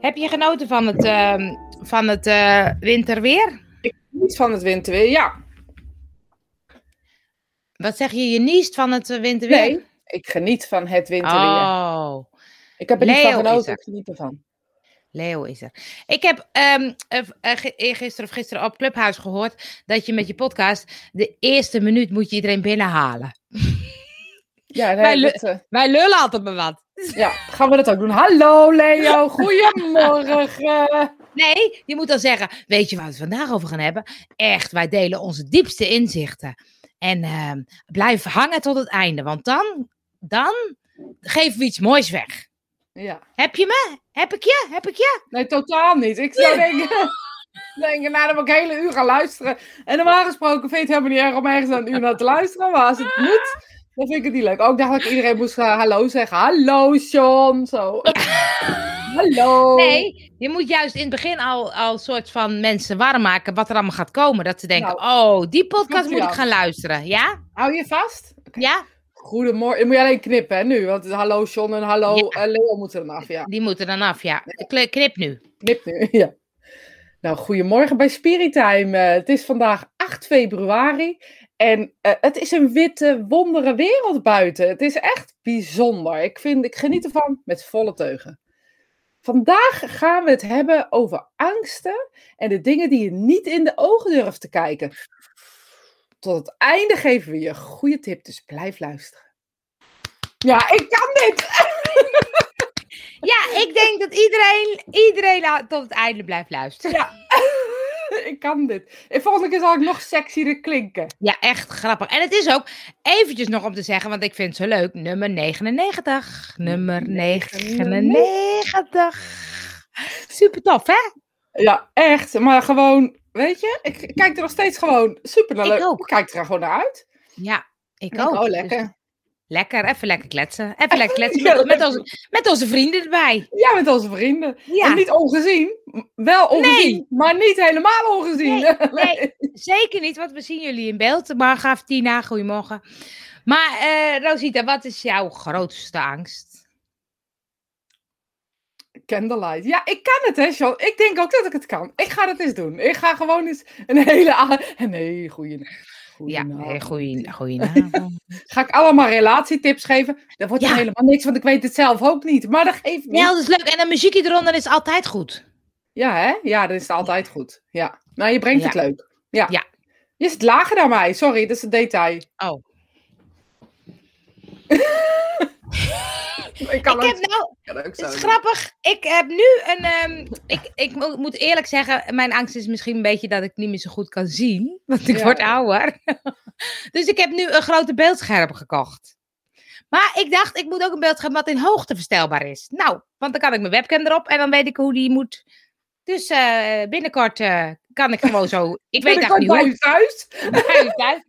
Heb je genoten van het, ehm, van het eh, winterweer? Niet van het winterweer, ja. Wat zeg je, je niest van het eh, winterweer? Nee, ik geniet van het winterweer. Oh, ik heb er niet van genoten, ik geniet ervan. Leo is er. Ik heb ge- eergisteren of gisteren op Clubhuis gehoord dat je met je podcast de eerste minuut moet je iedereen binnenhalen. Ja, nee, Wij dat, Wij lullen altijd maar wat. Ja, gaan we dat ook doen. Hallo Leo, goedemorgen. Nee, je moet dan zeggen, weet je waar we het vandaag over gaan hebben? Echt, wij delen onze diepste inzichten. En ehm blijf hangen tot het einde, want dan, dan geven we iets moois weg. Ja, Heb je me? Heb ik je? Heb ik je? nee, totaal niet. Ik zou denken, denken, nou dan moet ik een hele uur gaan luisteren. En normaal gesproken vind je het helemaal niet erg om ergens een uur naar te luisteren. Maar als het moet, dan vind ik het niet leuk. Ook dacht ik dat iedereen moest gaan hallo zeggen. Hallo Sean, zo. hallo. Nee, je moet juist in het begin al, al soort van mensen warm maken wat er allemaal gaat komen. Dat ze denken, Nou, oh, die podcast moet ik aan. gaan luisteren. Ja? Hou je vast? Ja? Goedemorgen. Je moet je alleen knippen hè, nu. Want hallo Sean en hallo Ja. eh, Leo moeten er dan af. Ja, Die moeten dan af, ja. Knip nu. knip nu. Ja. Nou, goedemorgen bij Spiritime. Eh, het is vandaag 8 februari. En eh, het is een witte, wondere wereld buiten. Het is echt bijzonder. Ik, vind, ik geniet ervan met volle teugen. Vandaag gaan we het hebben over angsten en de dingen die je niet in de ogen durft te kijken. Tot het einde geven we je een goede tip, dus blijf luisteren. Ja, ik kan dit! Ja, ik denk dat iedereen, iedereen tot het einde blijft luisteren. Ja, ik kan dit. En volgende keer zal ik nog sexier klinken. Ja, echt grappig. En het is ook eventjes nog om te zeggen, want ik vind het zo leuk. Nummer 99. Nummer 99. Super tof, hè? Ja, echt. Maar gewoon, weet je, ik kijk er nog steeds gewoon super naar Ik leuk. ook. Ik kijk er gewoon naar uit. Ja, ik Ik ook. Oh, Dus lekker. even lekker kletsen. Even lekker kletsen Ja, met, met, onze, met onze vrienden erbij. Ja, met onze vrienden. Ja, En niet ongezien. Wel ongezien, maar niet helemaal ongezien. nee. zeker niet, want we zien jullie in beeld. Marga, Tina, goedemorgen. Maar eh, Rosita, wat is jouw grootste angst? Candlelight. Ja, ik kan het, hè, Sean. Ik denk ook dat ik het kan. Ik ga dat eens doen. Ik ga gewoon eens een hele... Nee, goeie... Ja, goedenavond. hey, goeie, goedenavond. Ga ik allemaal relatietips geven? Dat wordt Ja. helemaal niks, want ik weet het zelf ook niet. Maar dat geeft niet. Ja, dat is leuk. En een muziekje eronder is altijd goed. Ja, hè? Ja, dan is altijd goed. Ja. Maar je brengt Ja. het leuk. Ja. Ja. Je zit lager dan mij. Sorry, dat is een detail. Oh. ik kan ik ook, heb nou, het is grappig. Ik heb nu een. ehm, ik, ik mo- moet eerlijk zeggen, mijn angst is misschien een beetje dat ik niet meer zo goed kan zien. Want ik Ja. word ouder. dus ik heb nu een grote beeldscherm gekocht. Maar ik dacht, ik moet ook een beeldscherm wat in hoogte verstelbaar is. Nou, want dan kan ik mijn webcam erop en dan weet ik hoe die moet. Dus eh, binnenkort eh, kan ik gewoon zo. Ik weet Binnenkort niet bij hoe. u thuis. bij u thuis.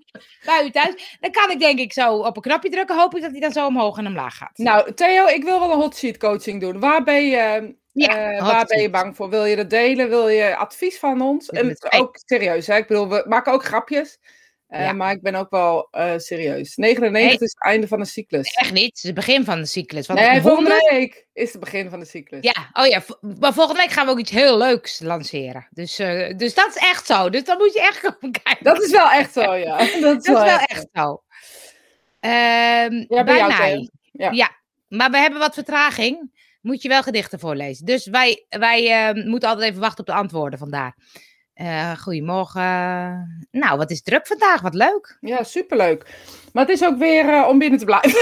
Bij u thuis. Dan kan ik denk ik zo op een knopje drukken. Hoop ik dat hij dan zo omhoog en omlaag gaat. Nou, Theo, ik wil wel een hot sheet coaching doen. Waar ben je, Ja, eh, waar ben je bang voor? Wil je dat delen? Wil je advies van ons? En ook serieus, hè? Ik bedoel, we maken ook grapjes. Eh, Ja. Maar ik ben ook wel eh, serieus. 99 Nee. is het einde van de cyclus. Echt niet. Het is het begin van de cyclus. Want Nee, volgende 100 week is het begin van de cyclus. Ja, oh ja. Maar volgende week gaan we ook iets heel leuks lanceren. Dus, eh, dus dat is echt zo. Dus dan moet je echt komen kijken. Dat is wel echt zo, ja. Dat is, Dat is wel echt zo. Ehm, Ja, bij mij. Theo. Ja. Maar we hebben wat vertraging. Moet je wel gedichten voorlezen. Dus wij, wij eh, moeten altijd even wachten op de antwoorden vandaar. Eh goedemorgen. Nou, wat is druk vandaag? Wat leuk. Ja, superleuk. Maar het is ook weer eh, om binnen te blijven.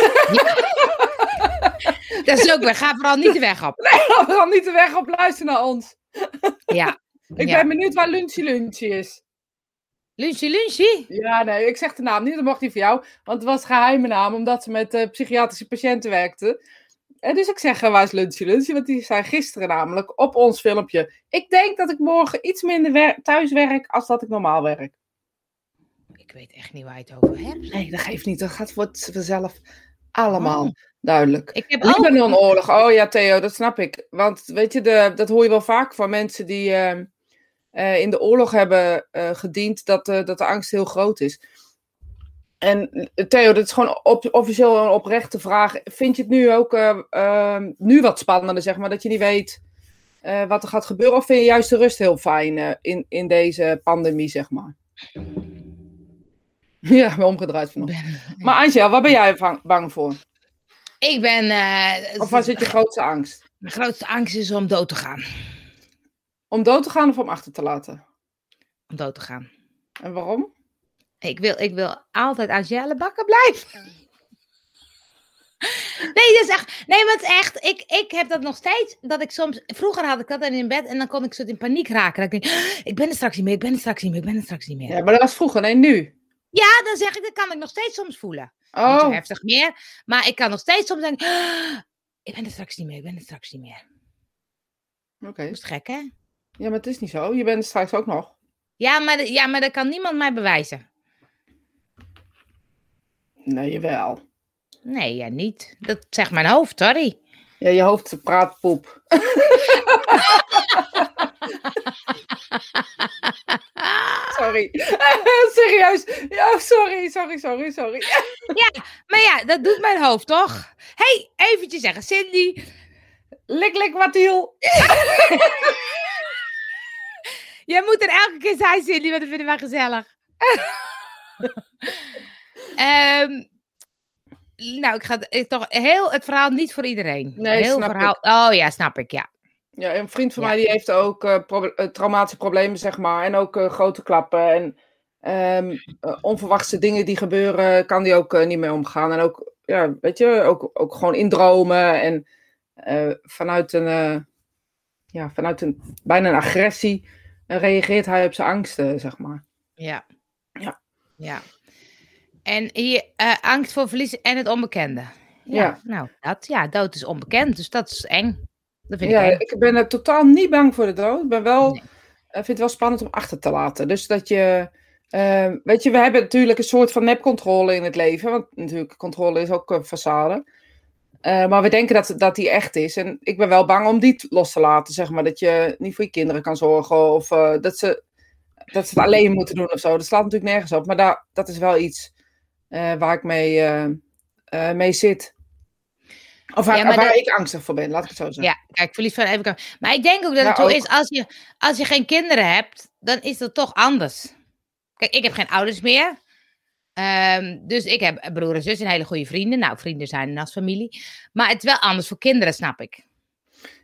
Dat is ook weer. Ga vooral niet de weg op. We gaan niet de weg op luisteren naar ons. Ja. Ik Ja. ben benieuwd waar Lunchy Lunchy is. Lunchy, lunchy. Ja, nee, ik zeg de naam niet, dat mocht niet voor jou. Want het was geheime naam, omdat ze met eh, psychiatrische patiënten werkte. En dus ik zeg, eh, waar is Lunchy Lunchy? Want die zijn gisteren namelijk op ons filmpje. Ik denk dat ik morgen iets minder wer- thuis werk als dat ik normaal werk. Ik weet echt niet waar je het over hebt. Nee, dat geeft niet. Dat gaat voor het vanzelf allemaal Oh. duidelijk. Ik heb ook... Libanon-oorlog. Oh ja, Theo, dat snap ik. Want weet je, de, dat hoor je wel vaak van mensen die eh, eh, in de oorlog hebben eh, gediend, dat, eh, dat de angst heel groot is. En Theo, dat is gewoon op, officieel een oprechte vraag. Vind je het nu ook eh, eh, nu wat spannender, zeg maar, dat je niet weet eh, wat er gaat gebeuren? Of vind je juist de rust heel fijn eh, in, in deze pandemie, zeg maar? Ja, wel omgedraaid vanochtend. Maar Angel, waar ben jij bang, bang voor? Ik ben... Of waar zit je grootste angst? Mijn grootste angst is om dood te gaan. Om dood te gaan of om achter te laten? Om dood te gaan. En waarom? Ik wil, ik wil altijd Angèle bakken blijven. Nee, dat is echt. Nee, maar het is echt. Ik, ik heb dat nog steeds. Dat ik soms. Vroeger had ik dat dan in bed en dan kon ik soort in paniek raken. Dat ik denk, "Ah, ik ben er straks niet meer, ik ben er straks niet meer, ik ben er straks niet meer. Ja, maar dat was vroeger, nee, nu. Ja, dan zeg ik, dat kan ik nog steeds soms voelen. Niet zo Oh, heftig meer. Maar ik kan nog steeds soms denken, "Ah, ik ben er straks niet meer, ik ben er straks niet meer. oké. Dat is gek, hè? Ja, maar het is niet zo. Je bent er straks ook nog. Ja, maar, ja, maar dat kan niemand mij bewijzen. Nee, jawel. Nee, ja, niet. Dat zegt mijn hoofd, sorry. Ja, je hoofd praat poep. Sorry. Serieus. Ja, sorry, sorry, sorry, sorry. Maar ja, dat doet mijn hoofd, toch? hey, eventjes zeggen, Cindy. Lik, lik, wat hiel. Jij moet er elke keer zijn, Cindy, want dat vinden wij gezellig. Ehm, nou, ik ga ik toch heel het verhaal niet voor iedereen. Nee, heel snap verhaal. Oh ja, snap ik, ja. Ja, een vriend van Ja. mij die heeft ook eh, traumatische problemen, zeg maar. En ook eh, grote klappen. En eh, onverwachte dingen die gebeuren, kan die ook niet mee omgaan. En ook, ja, weet je, ook, ook gewoon indromen. En vanuit een, ja, vanuit een, bijna een agressie reageert hij op zijn angsten, zeg maar. Ja. Ja. Ja. En hier, eh, angst voor verlies en het onbekende. Ja, Ja. nou, dat, ja, dood is onbekend, dus dat is eng. Dat vind Ja, ik eng. ik ben er totaal niet bang voor de dood. Ik ben wel, Nee. eh, vind het wel spannend om achter te laten. Dus dat je, eh, weet je, we hebben natuurlijk een soort van nepcontrole in het leven. Want natuurlijk, controle is ook een façade. Maar we denken dat, dat die echt is. En ik ben wel bang om die los te laten, zeg maar. Dat je niet voor je kinderen kan zorgen. Of dat, ze, dat ze het alleen moeten doen of zo. Dat slaat natuurlijk nergens op. Maar daar, dat is wel iets waar ik mee, eh, eh, mee zit. Of waar, Ja, maar waar dat- ik angstig voor ben, laat ik het zo zeggen. Ja, kijk, verlies van even. Maar ik denk ook dat het zo ook. is, als je, als je geen kinderen hebt, dan is dat toch anders. Kijk, ik heb geen ouders meer. Ehm, dus ik heb broer en zus en hele goede vrienden. Nou, vrienden zijn als familie. Maar het is wel anders voor kinderen, snap ik.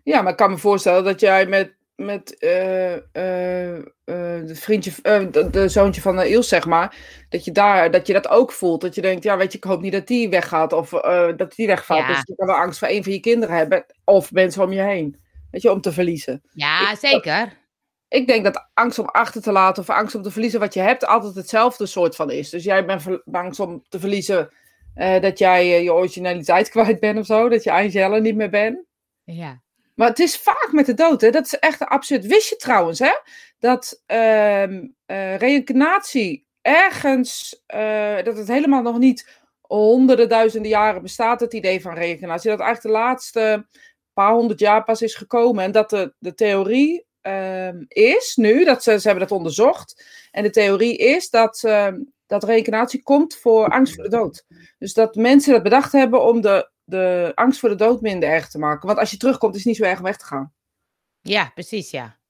Ja, maar ik kan me voorstellen dat jij met, met eh, de vriendje, de, de zoontje van uh, Iels, zeg maar, dat je, daar, dat je dat ook voelt. Dat je denkt, ja, weet je, ik hoop niet dat die weggaat of dat die wegvalt. Ja. Dus je kan wel angst voor een van je kinderen hebben of mensen om je heen. Weet je, om te verliezen. Ja, Ik- zeker. Ik denk dat angst om achter te laten of angst om te verliezen wat je hebt altijd hetzelfde soort van is. Dus jij bent bang om te verliezen dat jij je originaliteit kwijt bent of zo. Dat je Angela niet meer bent. Ja. Maar het is vaak met de dood, hè? Dat is echt absurd. Wist je trouwens, hè? Dat eh, reïncarnatie ergens, eh, dat het helemaal nog niet honderden duizenden jaren bestaat, het idee van reïncarnatie. Dat eigenlijk de laatste paar honderd jaar pas is gekomen. En dat de, de theorie ehm, is nu, dat ze, ze hebben dat onderzocht. En de theorie is dat, ehm, dat reïncarnatie komt voor angst voor de dood. Dus dat mensen dat bedacht hebben om de, de angst voor de dood minder erg te maken. Want als je terugkomt, is het niet zo erg om weg te gaan. ja, precies, ja.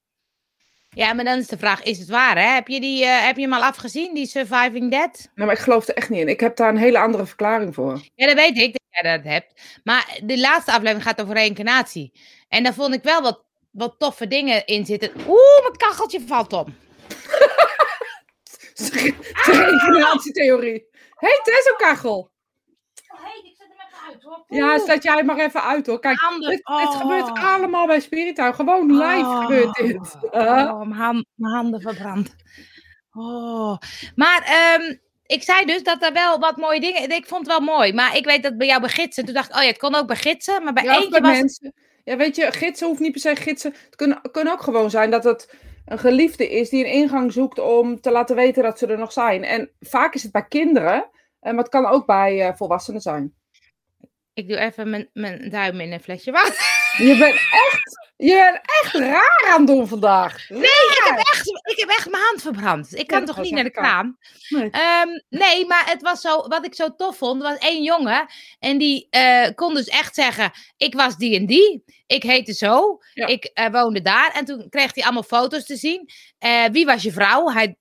Ja, maar dan is de vraag, is het waar, hè? Heb je, die, eh, heb je hem al afgezien, die Surviving Dead? Nou, maar ik geloof er echt niet in. Ik heb daar een hele andere verklaring voor. Ja, dat weet ik dat jij dat hebt. Maar de laatste aflevering gaat over reïncarnatie. En daar vond ik wel wat, wat toffe dingen in zitten. Oeh, mijn kacheltje valt om. De reïncarnatietheorie. Hé, hey, het is een kachel. even uit, hoor. Ja, zet jij maar even uit hoor. Kijk, dit Oh. gebeurt allemaal bij Spirituin. Gewoon live Oh. gebeurt dit. Oh, mijn, hand- mijn handen verbrand. Oh. Maar ehm, ik zei dus dat er wel wat mooie dingen... Ik vond het wel mooi, maar ik weet dat het bij jou bij gidsen... Toen dacht ik, oh ja, het kon ook bij gidsen. Maar bij Ja, eentje bij was... mensen. Ja, weet je, gidsen hoeft niet per se gidsen. Het kunnen, kunnen ook gewoon zijn dat het een geliefde is die een ingang zoekt om te laten weten dat ze er nog zijn. En vaak is het bij kinderen, eh, maar het kan ook bij eh, volwassenen zijn. Ik doe even mijn, mijn duim in een flesje water. Je bent echt, je bent echt raar aan het doen vandaag. Nee, ik heb echt, ik heb echt mijn hand verbrand. Ik kan Ja, toch niet naar de kraan? Nee. Ehm, nee, maar het was zo, wat ik zo tof vond, was één jongen. En die eh, kon dus echt zeggen, ik was die en die. Ik heette zo. Ja. Ik eh, woonde daar. En toen kreeg hij allemaal foto's te zien. Eh, wie was je vrouw? Hij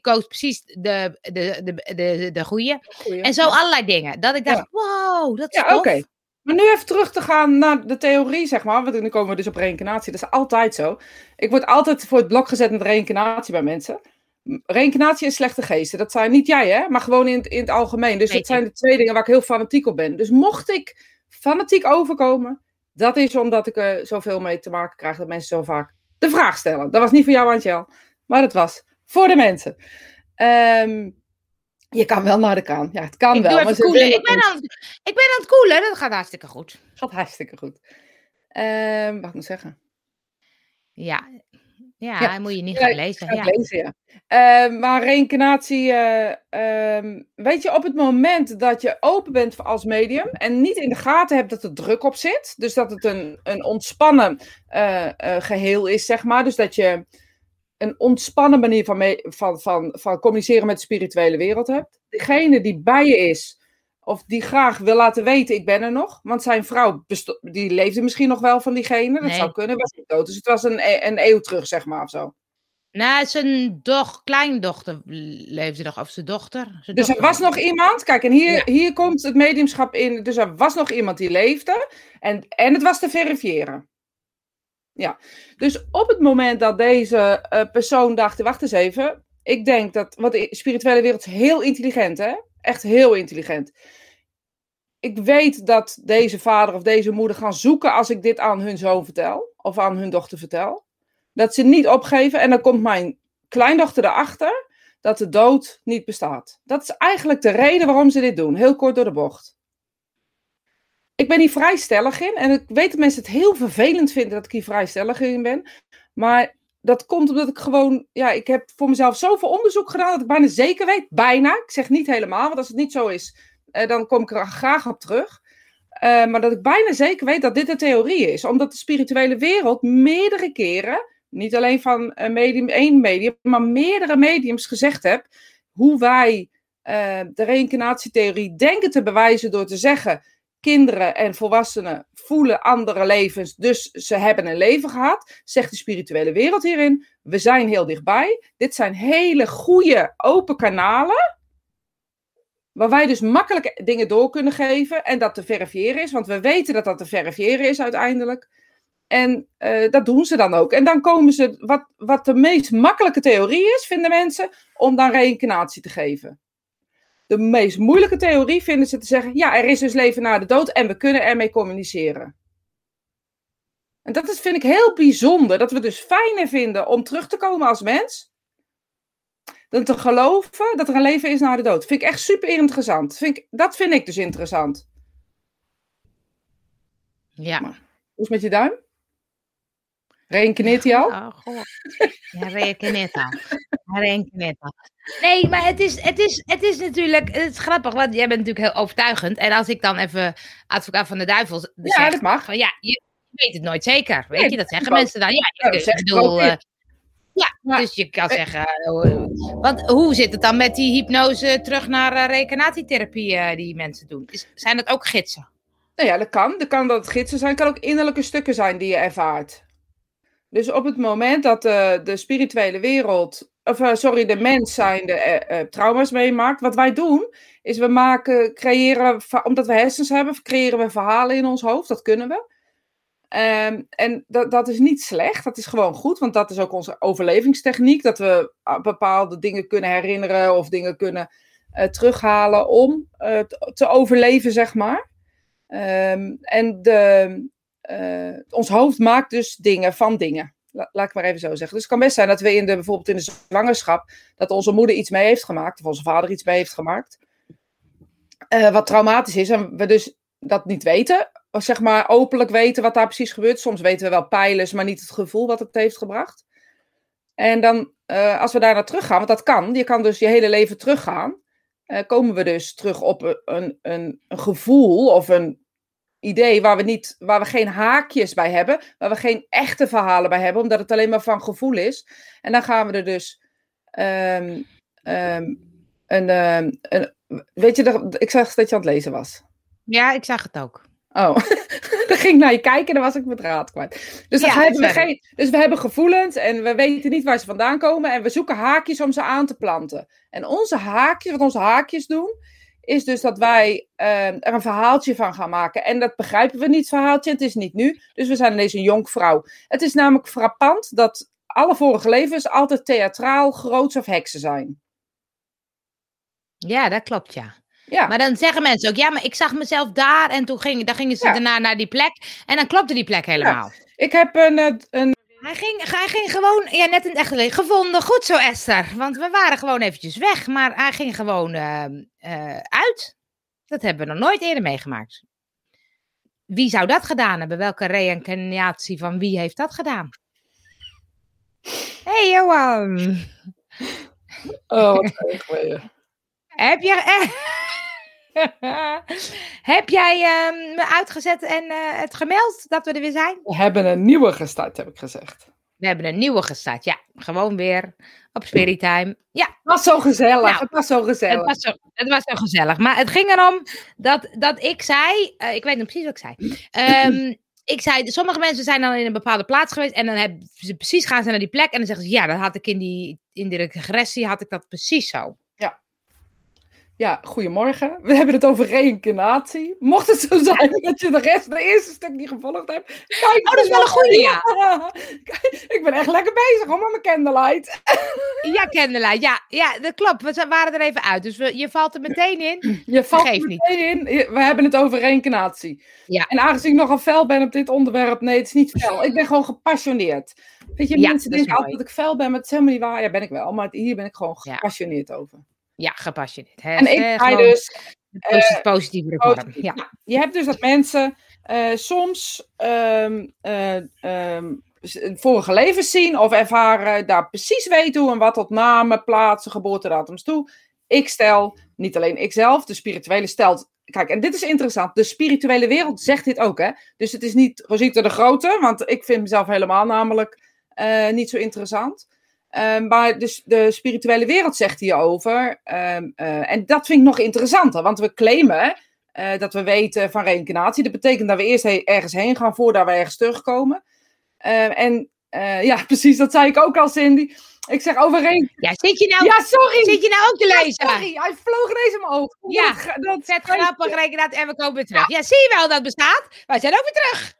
koos precies de, de, de, de, de goede. Goeie. En zo allerlei dingen. Dat ik dacht, Ja. wow, dat is Ja, tof. Maar nu even terug te gaan naar de theorie, zeg maar. Want nu komen we dus op reïncarnatie. Dat is altijd zo. Ik word altijd voor het blok gezet met reïncarnatie bij mensen. Reïncarnatie en slechte geesten. Dat zijn niet jij, hè? Maar gewoon in het, in het algemeen. Dus dat zijn de twee dingen waar ik heel fanatiek op ben. Dus mocht ik fanatiek overkomen, dat is omdat ik er zoveel mee te maken krijg dat mensen zo vaak de vraag stellen. Dat was niet voor jou, Antjel. Maar dat was voor de mensen. Ehm, je kan wel naar de kaan. Ja, het kan Ik wel. maar koelen. Ik ben, aan, het- ik ben aan het koelen. Dat gaat hartstikke goed. Gaat hartstikke goed. Ehm wat moet ik zeggen? Ja, ja, Ja. moet je niet Ja, gaan lezen. Ja. lezen, ja. Ehm, maar reïncarnatie, ehm, weet je, op het moment dat je open bent als medium en niet in de gaten hebt dat er druk op zit, dus dat het een, een ontspannen eh, eh, geheel is, zeg maar, dus dat je een ontspannen manier van, van, van, van communiceren met de spirituele wereld hebt. Degene die bij je is, of die graag wil laten weten, ik ben er nog, want zijn vrouw, die leefde misschien nog wel van diegene, dat Nee. zou kunnen, was niet dood. Dus het was een, e- een eeuw terug, zeg maar, of zo. Nou, zijn doch, kleindochter leefde nog, of zijn dochter. Zijn Dus er was nog iemand, kijk, en hier, Ja. hier komt het mediumschap in. Dus er was nog iemand die leefde en, en het was te verifiëren. Ja, dus op het moment dat deze eh, persoon dacht, wacht eens even, ik denk dat, want de spirituele wereld is heel intelligent, hè? Echt heel intelligent. Ik weet dat deze vader of deze moeder gaan zoeken als ik dit aan hun zoon vertel, of aan hun dochter vertel. Dat ze niet opgeven en dan komt mijn kleindochter erachter dat de dood niet bestaat. Dat is eigenlijk de reden waarom ze dit doen. Heel kort door de bocht. Ik ben hier vrij stellig in. En ik weet dat mensen het heel vervelend vinden dat ik hier vrij stellig in ben. Maar dat komt omdat ik gewoon... Ja, ik heb voor mezelf zoveel onderzoek gedaan dat ik bijna zeker weet. Bijna. Ik zeg niet helemaal, want als het niet zo is, eh, dan kom ik er graag op terug. Eh, maar dat ik bijna zeker weet dat dit een theorie is. Omdat de spirituele wereld meerdere keren niet alleen van een medium, één medium, maar meerdere mediums gezegd heb hoe wij eh, de reïncarnatietheorie denken te bewijzen door te zeggen: kinderen en volwassenen voelen andere levens, dus ze hebben een leven gehad. Zegt de spirituele wereld hierin: we zijn heel dichtbij. Dit zijn hele goede open kanalen. Waar wij dus makkelijk dingen door kunnen geven en dat te verifiëren is, want we weten dat dat te verifiëren is uiteindelijk. En eh, dat doen ze dan ook. En dan komen ze, wat, wat de meest makkelijke theorie is, vinden mensen, om dan reïncarnatie te geven. De meest moeilijke theorie vinden ze te zeggen, ja, er is dus leven na de dood en we kunnen ermee communiceren. En dat is, vind ik heel bijzonder, dat we dus fijner vinden om terug te komen als mens, dan te geloven dat er een leven is na de dood. Vind ik echt super interessant. Vind ik, dat vind ik dus interessant. Ja. Hoe is met je duim? Reïncarneert hij al? Oh, god. Ja, net al. Nee, maar het is, het, is, het is natuurlijk het is grappig, want jij bent natuurlijk heel overtuigend. En als ik dan even advocaat van de duivel Ja, zeg, dat mag. van ja, je weet het nooit zeker. Weet Nee, je, dat zeggen mensen dan. Ja, ik ik bedoel, eh, ja, Ja. dus je kan Eh. zeggen, eh, want hoe zit het dan met die hypnose terug naar reïncarnatietherapie eh, die mensen doen? Is, zijn dat ook gidsen? Nou ja, dat kan. Dat kan dat gidsen zijn. Het kan ook innerlijke stukken zijn die je ervaart. Dus op het moment dat de, de spirituele wereld, of eh, sorry, de mens zijn de eh, eh, trauma's meemaakt, wat wij doen, is we maken, creëren, omdat we hersens hebben, creëren we verhalen in ons hoofd. Dat kunnen we. Ehm, en dat, dat is niet slecht, dat is gewoon goed, want dat is ook onze overlevingstechniek, dat we ah, bepaalde dingen kunnen herinneren of dingen kunnen eh, terughalen om te, overleven, zeg maar. Ehm, en de, ons hoofd maakt dus dingen van dingen. La- laat ik maar even zo zeggen. Dus het kan best zijn dat we in de, bijvoorbeeld in de zwangerschap, dat onze moeder iets mee heeft gemaakt, of onze vader iets mee heeft gemaakt, eh, wat traumatisch is, en we dus dat niet weten, of zeg maar openlijk weten wat daar precies gebeurt. Soms weten we wel pijlers, maar niet het gevoel wat het heeft gebracht. En dan, eh, als we daar naar teruggaan, want dat kan, je kan dus je hele leven teruggaan, eh, komen we dus terug op een, een, een gevoel of een idee waar we, niet, waar we geen haakjes bij hebben, waar we geen echte verhalen bij hebben, omdat het alleen maar van gevoel is. En dan gaan we er dus ehm, een, ehm, een. Weet je, dat- ik zag dat je aan het lezen was. Ja, ik zag het ook. Oh, dan ging ik naar je kijken en dan was ik mijn draad kwijt. Dus, Ja, hebben we geen, dus we hebben gevoelens en we weten niet waar ze vandaan komen en we zoeken haakjes om ze aan te planten. En onze haakjes, wat onze haakjes doen, is dus dat wij ehm, er een verhaaltje van gaan maken. En dat begrijpen we niet, het verhaaltje, het is niet nu. Dus we zijn ineens een jonkvrouw. Het is namelijk frappant dat alle vorige levens altijd theatraal, groots of heksen zijn. Ja, dat klopt, ja. Ja, Maar dan zeggen mensen ook, ja, maar ik zag mezelf daar en toen ging, dan gingen ze Ja. daarna naar die plek en dan klopte die plek helemaal. ik heb een, eh, een Hij, ging, hij ging gewoon, ja, net in het echte leven, gevonden. Goed zo, Esther. Want we waren gewoon eventjes weg, maar hij ging gewoon eh, eh, uit. Dat hebben we nog nooit eerder meegemaakt. Wie zou dat gedaan hebben? Welke reïncarnatie van wie heeft dat gedaan? Hey, Johan. Oh, wat erg je. Heb jij, heb jij ehm, me uitgezet en eh, het gemeld dat we er weer zijn? We hebben een nieuwe gestart, heb ik gezegd. We hebben een nieuwe gestart. Ja, gewoon weer op Spirit Time. Ja, Het was zo gezellig. Nou, het was zo gezellig. het was, zo, het was zo gezellig. Maar het ging erom dat, dat ik zei, eh, ik weet nog precies wat ik zei. Ehm, ik zei, sommige mensen zijn dan in een bepaalde plaats geweest en dan hebben ze precies gaan ze naar die plek en dan zeggen ze, ja, dat had ik in die, in de regressie, had ik dat precies zo. Ja, goedemorgen. We hebben het over reïncarnatie. Mocht het zo zijn dat je de rest, de eerste stuk niet gevolgd hebt. Kijk, Oh, dat is wel een goeie, ja. Kijk, Ik ben echt lekker bezig hoor, met mijn candlelight. Ja, Kendela, ja, ja, dat klopt. We waren er even uit, dus we, je valt er meteen in. Je valt niet. meteen in. We hebben het over reïncarnatie. Ja. En aangezien ik nogal fel ben op dit onderwerp, nee, het is niet fel. Ik ben gewoon gepassioneerd. Weet je, Ja, mensen denken altijd dat ik fel ben, maar het is helemaal niet waar. Ja, ben ik wel, maar hier ben ik gewoon gepassioneerd over. Ja, gepassioneerd. hè. En ik Eh, ga dus positieve vorm. positief. Ja. Je hebt dus dat mensen eh, soms eh, z- vorige levens zien of ervaren, daar precies weten hoe en wat tot namen, plaatsen, geboortedatums toe. Ik stel, niet alleen ikzelf, de spirituele stelt. Kijk, en dit is interessant. De spirituele wereld zegt dit ook, hè? Dus het is niet Rosita de Grote, want ik vind mezelf helemaal namelijk eh, niet zo interessant. Ehm, maar dus de spirituele wereld zegt hierover. eh, en dat vind ik nog interessanter, want we claimen eh, dat we weten van reïncarnatie. Dat betekent dat we eerst he- ergens heen gaan voordat we ergens terugkomen. Ehm, en eh, ja, precies, dat zei ik ook al, Cindy. Ik zeg over reïncarnatie. ja, zit je nou, Ja, sorry! zit je nou ook te Ja, lezen? sorry, hij vloog ineens in mijn oog. Ja, Dat dat, Vet grappig, rekenaat en we komen weer terug. Ja, zie je wel dat het bestaat? Wij zijn ook weer terug.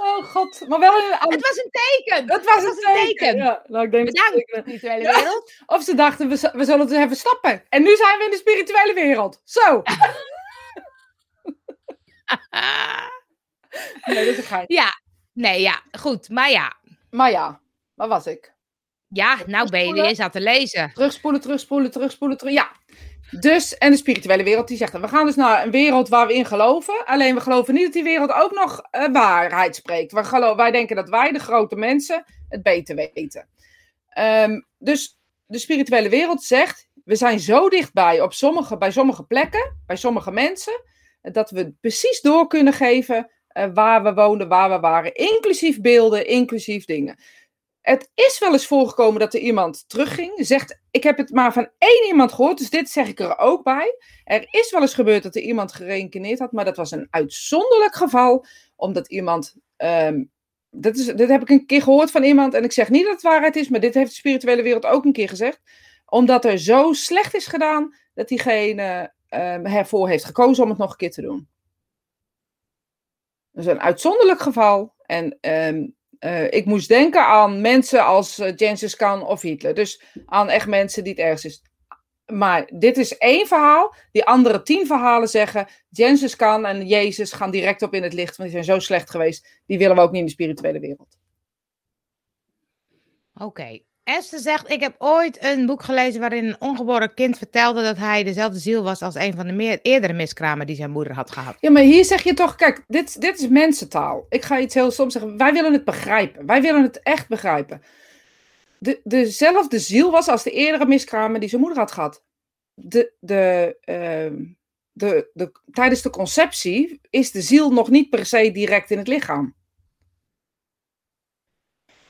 Oh god, maar wel een, Het was een teken. het was was een teken. teken. Ja, nou, ik denk dat Bedankt, ik- spirituele Ja. wereld. Of ze dachten, we, we zullen het even stappen. En nu zijn we in de spirituele wereld. Zo. Nee, dat is een gein. ja, nee, ja, goed. Maar ja, Maar ja, waar was ik? ja, nou ben je eens aan te lezen. Terugspoelen, terugspoelen, terugspoelen, terug. Ja. Dus, en de spirituele wereld die zegt, we gaan dus naar een wereld waar we in geloven. Alleen we geloven niet dat die wereld ook nog eh, waarheid spreekt. We gelo- wij denken dat wij, de grote mensen, het beter weten. Ehm, dus de spirituele wereld zegt, we zijn zo dichtbij op sommige, bij sommige plekken, bij sommige mensen, dat we precies door kunnen geven eh, waar we woonden, waar we waren. Inclusief beelden, inclusief dingen. Het is wel eens voorgekomen dat er iemand terugging. Zegt, ik heb het maar van één iemand gehoord, dus dit zeg ik er ook bij. Er is wel eens gebeurd dat er iemand gereïncarneerd had, maar dat was een uitzonderlijk geval, omdat iemand. ehm, dat is, dit heb ik een keer gehoord van iemand, en ik zeg niet dat het waarheid is, maar dit heeft de spirituele wereld ook een keer gezegd. Omdat er zo slecht is gedaan dat diegene ehm, ervoor heeft gekozen om het nog een keer te doen. Dat is een uitzonderlijk geval. En ehm, eh, ik moest denken aan mensen als uh, Khan of Hitler. Dus aan echt mensen die het ergens is. Maar dit is één verhaal. Die andere tien verhalen zeggen... Genghis Khan en Jezus gaan direct op in het licht. Want die zijn zo slecht geweest. Die willen we ook niet in de spirituele wereld. Oké. Esther zegt, ik heb ooit een boek gelezen waarin een ongeboren kind vertelde dat hij dezelfde ziel was als een van de meer, eerdere miskramen die zijn moeder had gehad. Ja, maar hier zeg je toch... Kijk, dit, dit is mensentaal. Ik ga iets heel soms zeggen. Wij willen het begrijpen. Wij willen het echt begrijpen. De, dezelfde ziel was als de eerdere miskramen die zijn moeder had gehad. De, de, uh, de, de, tijdens de conceptie is de ziel nog niet per se direct in het lichaam.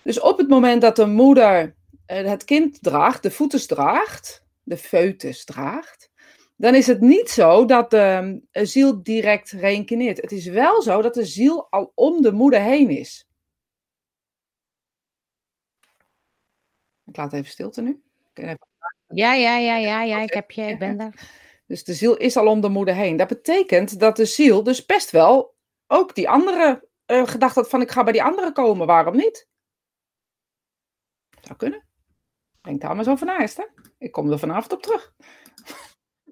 Dus op het moment dat de moeder het kind draagt, de voetes draagt, de foetus draagt, dan is het niet zo dat de ziel direct reïncarneert. Het is wel zo dat de ziel al om de moeder heen is. Ik laat even stilte nu. Even... Ja, ja, ja, ja, ja, ik heb je, ik ben daar. Dus de ziel is al om de moeder heen. Dat betekent dat de ziel dus best wel ook die andere uh, gedacht had van ik ga bij die andere komen. Waarom niet? Zou kunnen. Denk daar maar zo van Esther. Ik kom er vanavond op terug.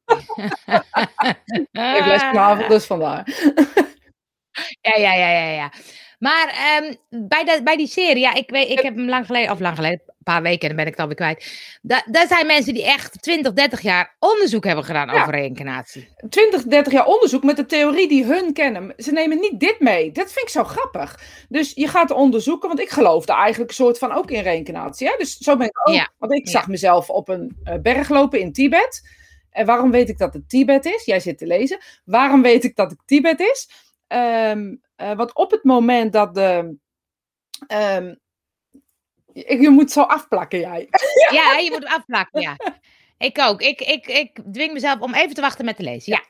ik les vanavond, dus vandaar. ja, ja, ja, ja, ja. Maar um, bij, de, bij die serie, ja, ik, weet, ik heb hem lang geleden, of lang geleden, een paar weken, dan ben ik het alweer kwijt. Da, daar zijn mensen die echt 20, 30 jaar onderzoek hebben gedaan over reïncarnatie. 20, 30 jaar onderzoek met de theorie die hun kennen. Ze nemen niet dit mee. Dat vind ik zo grappig. Dus je gaat onderzoeken, want ik geloofde eigenlijk een soort van ook in reïncarnatie. Hè? Dus zo ben ik ook. Ja. Want ik zag mezelf op een uh, berg lopen in Tibet. En waarom weet ik dat het Tibet is? Jij zit te lezen. Waarom weet ik dat het Tibet is? Um, want op het moment dat de. Um, je moet zo afplakken, jij. Ja, je moet afplakken, ja. Ik ook. Ik, ik, ik dwing mezelf om even te wachten met te lezen. Ja.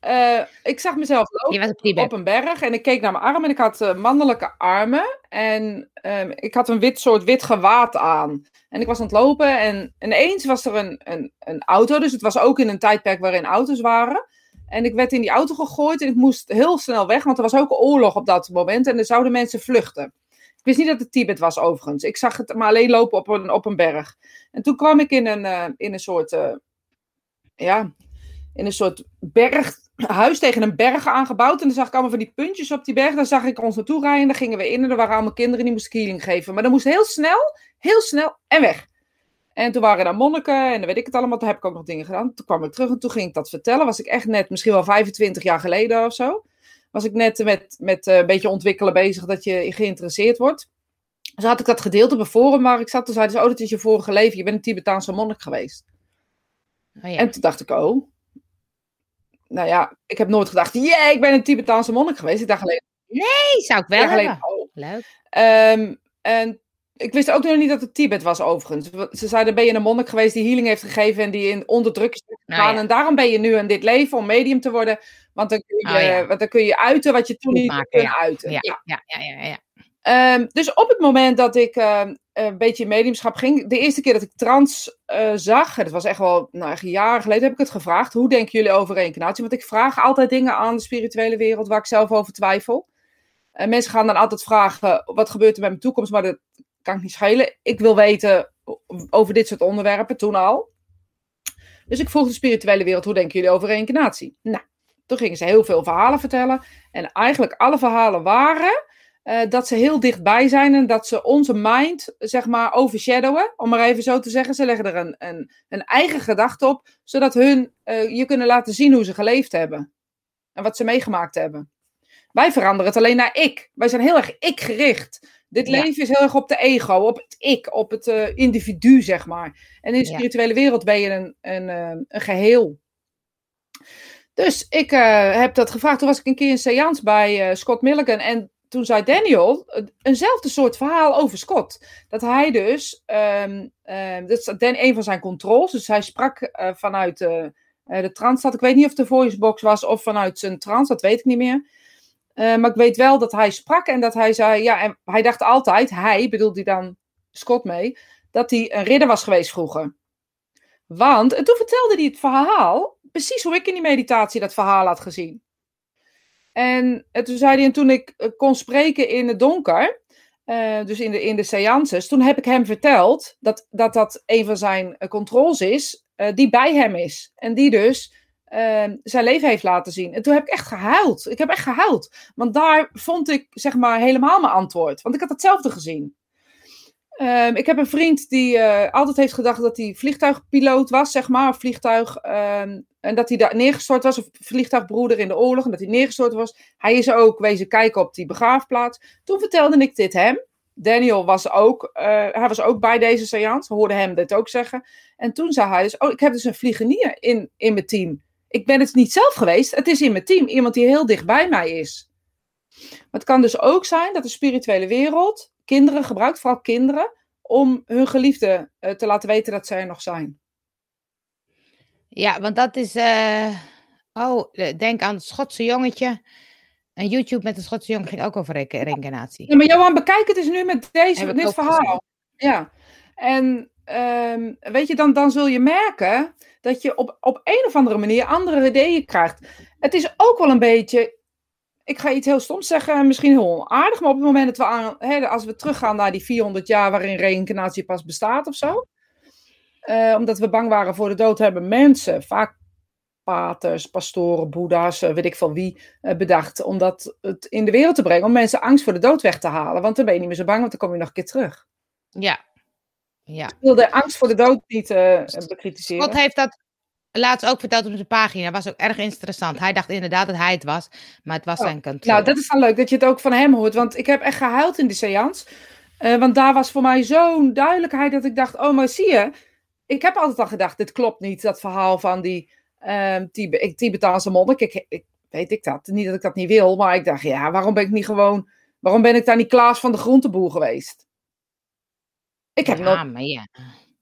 Uh, ik zag mezelf lopen op, op, een berg en ik keek naar mijn armen en ik had uh, mannelijke armen en um, ik had een wit soort wit gewaad aan. En ik was aan het lopen en ineens was er een, een, een auto, dus het was ook in een tijdperk waarin auto's waren. En ik werd in die auto gegooid en ik moest heel snel weg, want er was ook oorlog op dat moment en er zouden mensen vluchten. Ik wist niet dat het Tibet was overigens. Ik zag het maar alleen lopen op een, op een berg. En toen kwam ik in een, uh, in een soort, uh, ja, in een soort berg, huis tegen een berg aangebouwd. En dan zag ik allemaal van die puntjes op die berg. Daar zag ik ons naartoe rijden. Daar gingen we in en er waren allemaal kinderen die moesten healing geven. Maar dat moest heel snel, heel snel en weg. En toen waren er monniken en dan weet ik het allemaal. Toen heb ik ook nog dingen gedaan. Toen kwam ik terug en toen ging ik dat vertellen. Was ik echt net, misschien wel 25 jaar geleden of zo. Was ik net met, met uh, een beetje ontwikkelen bezig dat je geïnteresseerd wordt. Dus had ik dat gedeeld op een forum waar ik zat. Toen zeiden ze, oh, dat is je vorige leven. Je bent een Tibetaanse monnik geweest. Oh, ja. En toen dacht ik, oh. Nou ja, ik heb nooit gedacht, yeah, ik ben een Tibetaanse monnik geweest. Ik dacht alleen... Nee, zou ik wel hebben. oh. Leuk. Um, en ik wist ook nog niet dat het Tibet was, overigens. Ze zeiden: Ben je een monnik geweest die healing heeft gegeven en die in onderdruk is gegaan? Nou, En daarom ben je nu in dit leven om medium te worden. Want dan kun je, oh, ja. want dan kun je uiten wat je toen niet kon ja. uiten. Ja, ja, ja. ja, um, dus op het moment dat ik um, een beetje in mediumschap ging, de eerste keer dat ik trans uh, zag, dat was echt wel nou, echt jaren geleden, heb ik het gevraagd: Hoe denken jullie over reïncarnatie? Want ik vraag altijd dingen aan de spirituele wereld waar ik zelf over twijfel. En mensen gaan dan altijd vragen: Wat gebeurt er met mijn toekomst? Maar dat kan ik niet schelen. Ik wil weten over dit soort onderwerpen, toen al. Dus ik vroeg de spirituele wereld, hoe denken jullie over reïncarnatie? Nou, toen gingen ze heel veel verhalen vertellen. En eigenlijk alle verhalen waren uh, dat ze heel dichtbij zijn en dat ze onze mind, zeg maar, overshadowen. Om maar even zo te zeggen. Ze leggen er een, een, een eigen gedachte op, zodat hun uh, je kunnen laten zien hoe ze geleefd hebben. En wat ze meegemaakt hebben. Wij veranderen het alleen naar ik. Wij zijn heel erg ik-gericht. Dit leven is heel erg op de ego, op het ik, op het uh, individu, zeg maar. En in de spirituele wereld ben je een, een, uh, een geheel. Dus ik uh, heb dat gevraagd. Toen was ik een keer in seance bij Scott Milligan. En toen zei Daniel eenzelfde soort verhaal over Scott. Dat hij dus, um, um, dat is een van zijn controls. Dus hij sprak vanuit de trance. Ik weet niet of de voicebox was of vanuit zijn trance, dat weet ik niet meer. Uh, maar ik weet wel dat hij sprak en dat hij zei, ja, en hij dacht altijd, hij, bedoelde hij dan Scott mee, dat hij een ridder was geweest vroeger. Want, en toen vertelde hij het verhaal, precies hoe ik in die meditatie dat verhaal had gezien. En, en toen zei hij, en toen ik eh, kon spreken in het donker, dus in de, in de seances, toen heb ik hem verteld dat dat, dat een van zijn controls is, die bij hem is. En die dus uh, zijn leven heeft laten zien. En toen heb ik echt gehuild. Ik heb echt gehuild. Want daar vond ik zeg maar helemaal mijn antwoord. Want ik had hetzelfde gezien. Um, ik heb een vriend die uh, altijd heeft gedacht dat hij vliegtuigpiloot was, zeg maar. Vliegtuig. Um, en dat hij daar neergestort was. Of vliegtuigbroeder in de oorlog. En dat hij neergestort was. Hij is ook wezen kijken op die begraafplaats. Toen vertelde ik dit hem. Daniel was ook, uh, hij was ook bij deze seance. We hoorden hem dit ook zeggen. En toen zei hij dus, oh, ik heb dus een vliegenier in, in mijn team. Ik ben het niet zelf geweest. Het is in mijn team. Iemand die heel dicht bij mij is. Maar het kan dus ook zijn dat de spirituele wereld kinderen gebruikt, vooral kinderen, om hun geliefde eh, te laten weten dat zij er nog zijn. Ja, want dat is. eh, Oh, denk aan het Schotse jongetje. En YouTube met een Schotse jongen ging ook over re- reïncarnatie. Ja, maar Johan, bekijk het eens nu met deze, dit verhaal. Ja. En ehm, weet je, dan, dan zul je merken dat je op, op een of andere manier andere ideeën krijgt. Het is ook wel een beetje, ik ga iets heel stoms zeggen, misschien heel onaardig, maar op het moment dat we aan, hè, als we teruggaan naar die 400 jaar waarin reïncarnatie pas bestaat of zo, eh, omdat we bang waren voor de dood, hebben mensen, vaak paters, pastoren, boeddha's, eh, weet ik veel wie, eh, bedacht om dat het in de wereld te brengen, om mensen angst voor de dood weg te halen. Want dan ben je niet meer zo bang, want dan kom je nog een keer terug. Ja. Ja. Ik wil de angst voor de dood niet eh bekritiseren. God heeft dat laatst ook verteld op zijn pagina. was ook erg interessant. Hij dacht inderdaad dat hij het was, maar het was Oh, zijn kantoor. Nou, dat is dan leuk dat je het ook van hem hoort. Want ik heb echt gehuild in de seance. Eh, want daar was voor mij zo'n duidelijkheid dat ik dacht: oh, maar zie je. Ik heb altijd al gedacht: dit klopt niet. Dat verhaal van die Tib- ik- Tibetaanse monnik. Ik, ik weet ik dat. Niet dat ik dat niet wil, maar ik dacht: ja, waarom ben ik niet gewoon. Waarom ben ik daar niet Klaas van de groenteboer geweest? Ik heb ja, nog. maar ja.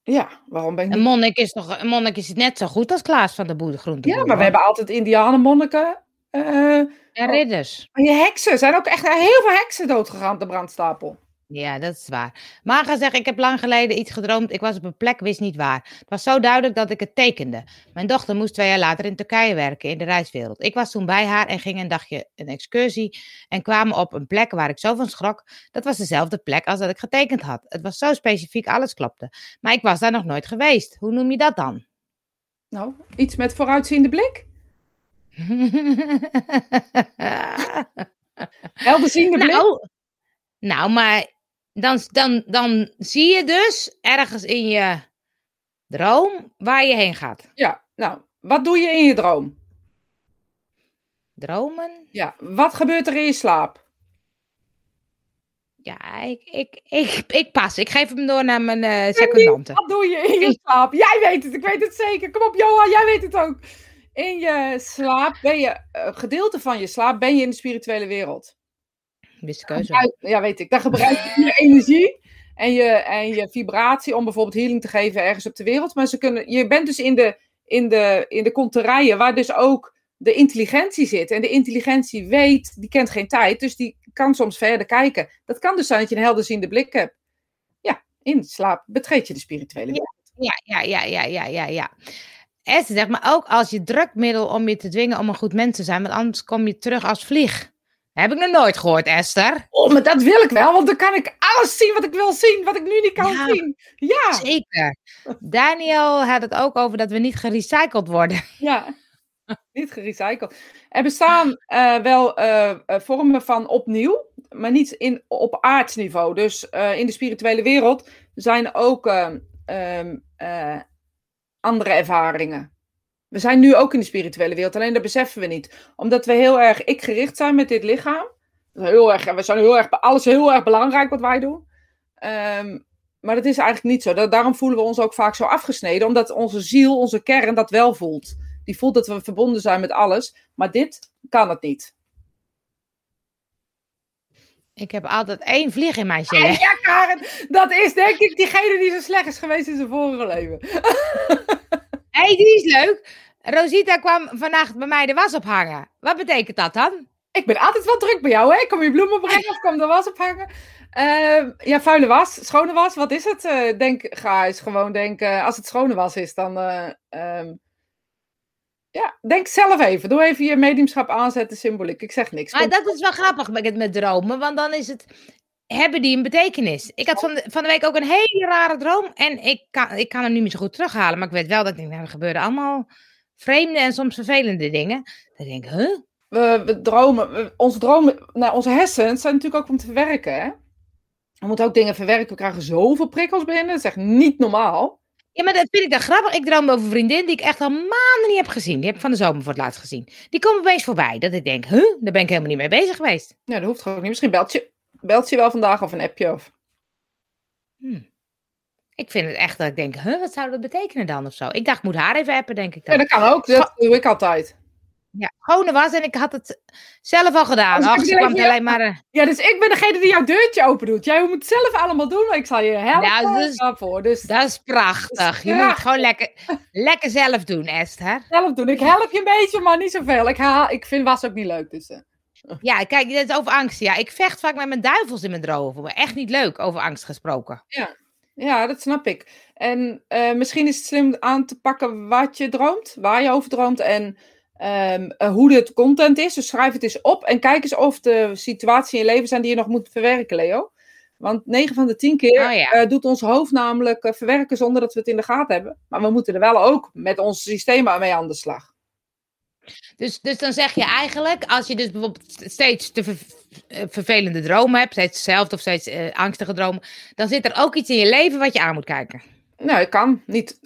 Ja, waarom ben ik Een monnik is toch een monnik is net zo goed als Klaas van de Boede Groenteboer. Ja, maar we hebben altijd Indianenmonniken. eh En ridders. Maar je heksen, er zijn ook echt heel veel heksen doodgegaan op de brandstapel. Ja, dat is waar. Maar ga zeggen, ik heb lang geleden iets gedroomd. Ik was op een plek, wist niet waar. Het was zo duidelijk dat ik het tekende. Mijn dochter moest twee jaar later in Turkije werken, in de reiswereld. Ik was toen bij haar en ging een dagje een excursie. En kwamen op een plek waar ik zo van schrok. Dat was dezelfde plek als dat ik getekend had. Het was zo specifiek, alles klopte. Maar ik was daar nog nooit geweest. Hoe noem je dat dan? Nou, iets met vooruitziende blik. Helderziende blik. nou, nou, maar dan, dan, dan zie je dus ergens in je droom waar je heen gaat. Ja, nou, wat doe je in je droom? Dromen? Ja, wat gebeurt er in je slaap? Ja, ik, ik, ik, ik pas. Ik geef hem door naar mijn eh secondante. Wat doe je in je slaap? Jij weet het, ik weet het zeker. Kom op, Johan, jij weet het ook. In je slaap ben je, een gedeelte van je slaap ben je in de spirituele wereld. Wist ik Ja, weet ik. Dan gebruik je je energie en je, en je vibratie om bijvoorbeeld healing te geven ergens op de wereld. Maar ze kunnen, je bent dus in de, in de, in de konterijen waar dus ook de intelligentie zit. En de intelligentie weet, die kent geen tijd, dus die kan soms verder kijken. Dat kan dus zijn dat je een helderziende blik hebt. Ja, in slaap betreed je de spirituele wereld. Ja, ja, ja, ja, ja, ja, ja. Esther zegt, maar ook als je drukmiddel om je te dwingen om een goed mens te zijn, want anders kom je terug als vlieg. Heb ik nog nooit gehoord, Esther. Oh, maar dat wil ik wel, want dan kan ik alles zien wat ik wil zien, wat ik nu niet kan Ja. zien. Ja, Zeker. Daniel had het ook over dat we niet gerecycled worden. Ja, niet gerecycled. Er bestaan eh, wel eh, eh, vormen van opnieuw, maar niet in, op aardsniveau. Dus in de spirituele wereld zijn ook ehm, ehm, eh, andere ervaringen. We zijn nu ook in de spirituele wereld, alleen dat beseffen we niet. Omdat we heel erg ik-gericht zijn met dit lichaam. Heel erg, we zijn heel erg, alles heel erg belangrijk wat wij doen. Ehm, maar dat is eigenlijk niet zo. Da- daarom voelen we ons ook vaak zo afgesneden, omdat onze ziel, onze kern dat wel voelt. Die voelt dat we verbonden zijn met alles, maar dit kan het niet. Ik heb altijd één vlieg in mijn gelé. Ja, Karen, dat is denk ik diegene die zo slecht is geweest in zijn vorige leven. Hé, hey, die is leuk. Rosita kwam vannacht bij mij de was ophangen. Wat betekent dat dan? Ik ben altijd wel druk bij jou, hè? Kom je bloemen brengen of kom de was ophangen? Ehm, ja, vuile was, schone was, wat is het? Eh, denk, ga eens gewoon denken, als het schone was is, dan... eh, ehm, ja, denk zelf even. Doe even je mediumschap aanzetten, symboliek. Ik zeg niks. Maar dat is wel grappig met, met dromen, want dan is het... Hebben die een betekenis? Ik had van de, van de week ook een hele rare droom. En ik kan, ik kan hem niet meer zo goed terughalen. Maar ik weet wel dat ik denk, nou, er gebeuren allemaal vreemde en soms vervelende dingen. Dan denk ik, huh? we, we dromen, we- onze dromen, nou, onze hersens zijn natuurlijk ook om te verwerken. Hè? We moeten ook dingen verwerken. We krijgen zoveel prikkels binnen. Dat is echt niet normaal. Ja, maar dat vind ik dan grappig. Ik droom over een vriendin die ik echt al maanden niet heb gezien. Die heb ik van de zomer voor het laatst gezien. Die komt opeens voorbij. Dat ik denk, huh? Daar ben ik helemaal niet mee bezig geweest. Ja, dat hoeft gewoon niet. Misschien belt je, belt je wel vandaag of een appje. Of... Hm. Ik vind het echt dat ik denk, huh, wat zou dat betekenen dan of zo? Ik dacht, ik moet haar even appen, denk ik Ja, dan. dat kan ook. Dat doe ik altijd. Ja, gewone was en ik had het zelf al gedaan. Ach, ze kwam ja. alleen maar... eh, Ja, dus ik ben degene die jouw deurtje open doet. Jij moet het zelf allemaal doen, maar ik zal je helpen Nou, dus- daarvoor. Dus Dat is prachtig. Je moet het gewoon lekker, lekker zelf doen, Esther. zelf doen. Ik help je een beetje, maar niet zoveel. Ik, haal, ik vind was ook niet leuk. Dus, eh. Ja, kijk, dit is over angst. Ja, ik vecht vaak met mijn duivels in mijn dromen. Maar echt niet leuk, over angst gesproken. Ja, dat snap ik. En eh, misschien is het slim aan te pakken wat je droomt, waar je over droomt en ehm, eh, hoe de content is. Dus schrijf het eens op en kijk eens of de situaties in je leven zijn die je nog moet verwerken, Leo. Want 9 van de 10 keer Oh ja. eh, doet ons hoofd namelijk verwerken zonder dat we het in de gaten hebben. Maar we moeten er wel ook met ons systeem mee aan de slag. Dus, dus dan zeg je eigenlijk, als je dus bijvoorbeeld steeds te ver- eh, vervelende dromen hebt, steeds hetzelfde of steeds eh, angstige dromen, dan zit er ook iets in je leven wat je aan moet kijken. Nou, dat kan. Niet,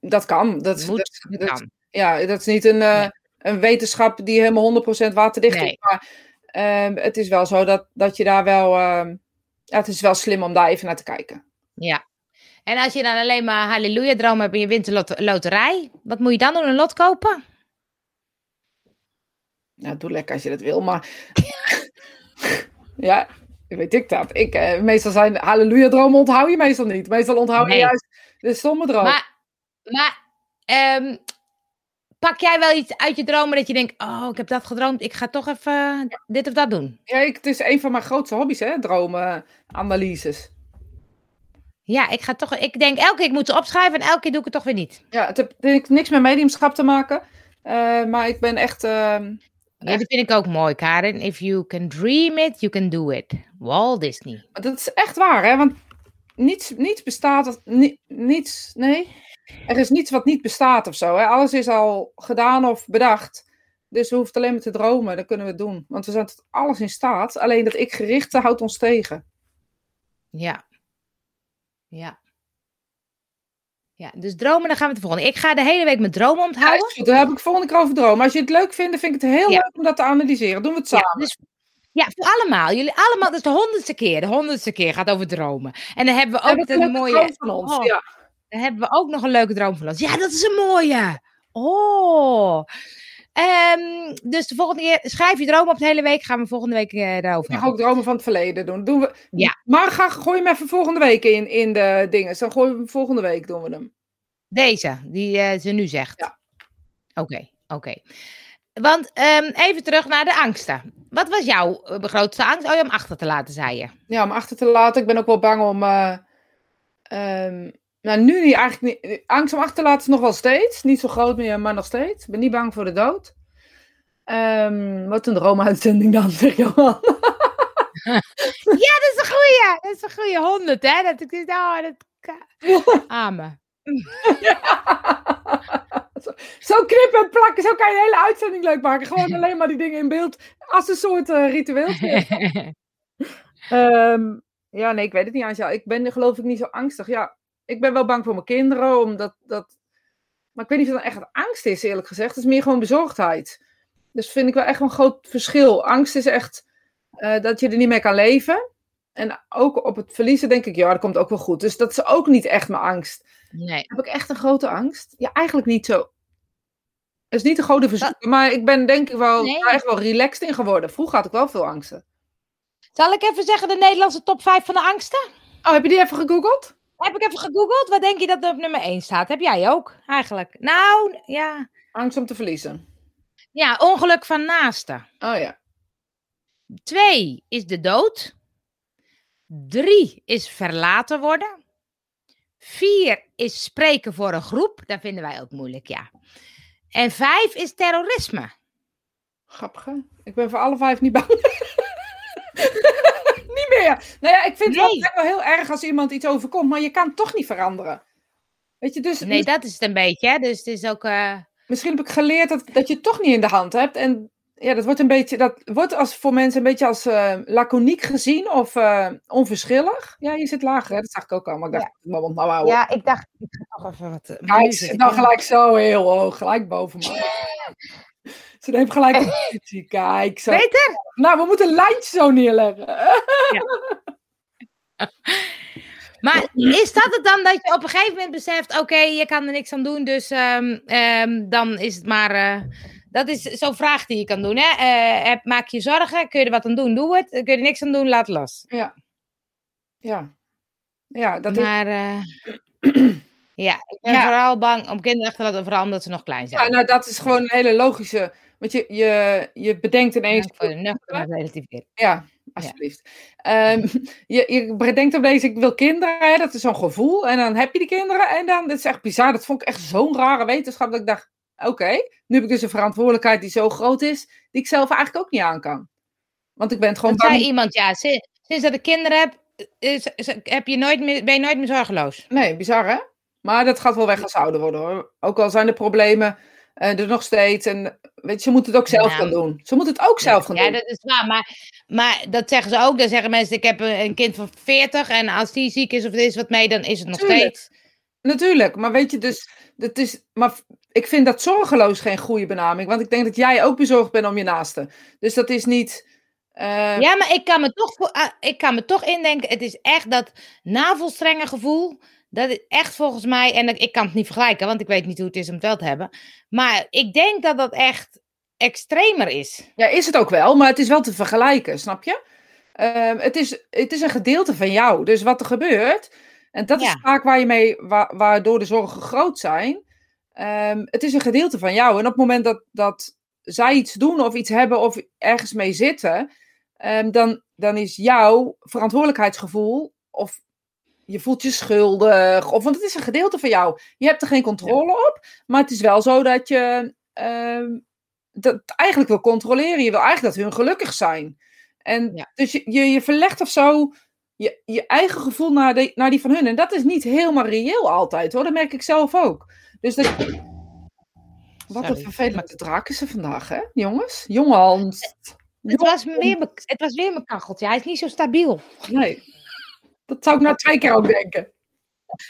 dat kan. Dat, Moet, dat, dat dat- kan. Ja, dat is niet een, eh, Nee. een wetenschap die helemaal 100% waterdicht Nee. is. Maar ehm, het is wel zo dat, dat je daar wel. ehm, ja, het is wel slim om daar even naar te kijken. Ja. En als je dan alleen maar halleluja dromen hebt en je wint de lot- loterij, wat moet je dan doen? Een lot kopen? Nou, doe lekker als je dat wil. Maar. ja, weet ik dat. Ik, eh, meestal zijn halleluja-dromen onthoud je meestal niet. Meestal onthoud je Nee. juist de stomme droom. Maar, maar ehm, pak jij wel iets uit je dromen dat je denkt, oh, ik heb dat gedroomd, ik ga toch even dit of dat doen? Ja, ik, het is een van mijn grootste hobby's, hè? Dromen, analyses. Ja, ik ga toch, ik denk elke keer ik moet ze opschrijven en elke keer doe ik het toch weer niet. Ja, het heeft heeft niks met mediumschap te maken. eh, maar ik ben echt. ehm, Ja, die vind ik ook mooi, Karin. If you can dream it, you can do it. Walt Disney. Dat is echt waar, hè? Want niets, niets bestaat. ni- niets, nee. Er is niets wat niet bestaat of zo. Hè? Alles is al gedaan of bedacht. Dus we hoeven alleen maar te dromen. Dan kunnen we het doen. Want we zijn tot alles in staat. Alleen dat ik gerichte houdt ons tegen. Ja. Ja. Ja, dus dromen, dan gaan we het volgende. Ik ga de hele week mijn dromen onthouden. Daar heb ik volgende keer over dromen. Als je het leuk vindt, vind ik het heel Ja. leuk om dat te analyseren. Doen we het Ja, samen. dus, ja, voor allemaal. Jullie allemaal, dat is de honderdste keer. De honderdste keer gaat over dromen. En dan hebben we ook een mooie... van ons. Oh. Ja. Dan hebben we ook nog een leuke droom van ons. Ja, dat is een mooie. Oh. Ehm, dus de volgende keer, schrijf je droom op de hele week. Gaan we volgende week eh, daarover Ik ga ook dromen van het verleden doen. doen we... Ja. Maar ga, gooi hem even volgende week in, in de dingen. Dan gooien we hem volgende week doen we hem. Deze, die eh, ze nu zegt. Ja. Oké, oké. Want ehm, even terug naar de angsten. Wat was jouw eh, grootste angst? Oh, je hem achter te laten, zei je. Ja, om achter te laten. Ik ben ook wel bang om. ehm, nou, nu niet eigenlijk niet. Angst om achter te laten is nog wel steeds. Niet zo groot meer, maar nog steeds. Ik ben niet bang voor de dood. Ehm, wat een droomuitzending dan, zeg Johan. Ja, dat is een goeie. Dat is een goeie honderd, hè? Dat ik oh, dat Amen. zo, zo knippen en plakken, zo kan je de hele uitzending leuk maken. Gewoon alleen maar die dingen in beeld. Als een soort eh, ritueel. Ehm, ja, nee, ik weet het niet, Anja. Ik ben geloof ik niet zo angstig. Ja, ik ben wel bang voor mijn kinderen, omdat dat... Maar ik weet niet of dat echt angst is, eerlijk gezegd. Het is meer gewoon bezorgdheid. Dus vind ik wel echt een groot verschil. Angst is echt eh, dat je er niet mee kan leven. En ook op het verliezen denk ik, ja, dat komt ook wel goed. Dus dat is ook niet echt mijn angst. nee. Heb ik echt een grote angst? Ja, eigenlijk niet zo. Het is niet een grote verzoek, maar ik ben denk ik wel, Nee. echt wel relaxed in geworden. Vroeger had ik wel veel angsten. Zal ik even zeggen de Nederlandse top 5 van de angsten? Oh, heb je die even gegoogeld? Heb ik even gegoogeld. Wat denk je dat er op nummer 1 staat? Heb jij ook, eigenlijk? Nou, ja. Angst om te verliezen. Ja, ongeluk van naasten. Oh ja. Twee is de dood. Drie is verlaten worden. Vier is spreken voor een groep. Dat vinden wij ook moeilijk, ja. En vijf is terrorisme. Grappig, hè? Ik ben voor alle vijf niet bang. niet meer. Nou ja, ik vind het wel, Nee. echt wel heel erg als iemand iets overkomt, maar je kan het toch niet veranderen. Weet je, dus Nee, dat is het een beetje, hè. Dus het is ook... eh, misschien heb ik geleerd dat, dat je het toch niet in de hand hebt. En ja, dat wordt een beetje, dat wordt als, voor mensen een beetje als eh, laconiek gezien of eh, onverschillig. Ja, je zit lager, hè? dat zag ik ook al, maar ik dacht, mond nou houden. Ja, ik dacht, ik ga toch even wat... Ja, zit nou wel- gelijk zo heel hoog, gelijk boven me. Ze neemt gelijk een positie. Kijk, zo. Beter? Nou, we moeten een lijntje zo neerleggen. Maar is dat het dan dat je op een gegeven moment beseft, oké, je kan er niks aan doen, dus ehm, ehm, dan is het maar... eh, dat is zo'n vraag die je kan doen. Hè? Eh, heb- maak je zorgen, kun je er wat aan doen, doe het. Kun je er niks aan doen, laat los. Ja. Ja. Ja, dat is... Maar eh, ja, ik ben Ja. vooral bang om kinderen achter te laten, vooral omdat ze nog klein zijn. Ja, nou, dat is gewoon een hele logische... Want je, je, je bedenkt ineens... Voor de nuchtere relativeren. Ja, alsjeblieft. Ehm, je, je bedenkt opeens, ik wil kinderen, hè, dat is zo'n gevoel. En dan heb je die kinderen en dan, dat is echt bizar. Dat vond ik echt zo'n rare wetenschap, dat ik dacht, oké, nu heb ik dus een verantwoordelijkheid die zo groot is, die ik zelf eigenlijk ook niet aan kan. Want ik ben het gewoon Dat zei iemand, ja, sinds, sinds dat ik kinderen heb, is, is- heb je nooit meer, ben je nooit meer zorgeloos. Nee, bizar hè? Maar dat gaat wel weg als ouder worden hoor. Ook al zijn de problemen eh, er nog steeds. En weet je, ze moeten het ook zelf Ja. gaan doen. Ze moeten het ook zelf gaan ja, doen. dat is waar. Maar, maar dat zeggen ze ook. Dan zeggen mensen, ik heb een, een kind van 40 en als die ziek is of er is wat mee, dan is het nog Tuurlijk. steeds. Natuurlijk, maar weet je, dus dat is, maar ik vind dat zorgeloos geen goede benaming, want ik denk dat jij ook bezorgd bent om je naaste. Dus dat is niet. eh, Ja, maar ik kan me toch, voor- ah, ik kan me toch indenken, het is echt dat navelstrenge gevoel. Dat is echt volgens mij, en ik kan het niet vergelijken, want ik weet niet hoe het is om het wel te hebben. Maar ik denk dat dat echt extremer is. ja, is het ook wel, maar het is wel te vergelijken, snap je? Ehm, het, is, het is een gedeelte van jou. Dus wat er gebeurt, en dat is vaak waar je mee, wa- waardoor de zorgen groot zijn. Ehm, het is een gedeelte van jou. En op het moment dat, dat zij iets doen of iets hebben of ergens mee zitten, ehm, dan, dan is jouw verantwoordelijkheidsgevoel of je voelt je schuldig, of want het is een gedeelte van jou. Je hebt er geen controle op, maar het is wel zo dat je ehm, dat eigenlijk wil controleren. Je wil eigenlijk dat hun gelukkig zijn. En Ja. dus je, je, je verlegt of zo je, je eigen gevoel naar, de, naar die van hun. En dat is niet helemaal reëel altijd hoor, dat merk ik zelf ook. Dus dat. Wat een vervelende draak is er vandaag, hè, jongens? Jongens. Het was, weer, het was weer mijn kacheltje. Hij is niet zo stabiel. Nee. Dat zou ik nou twee keer ook denken.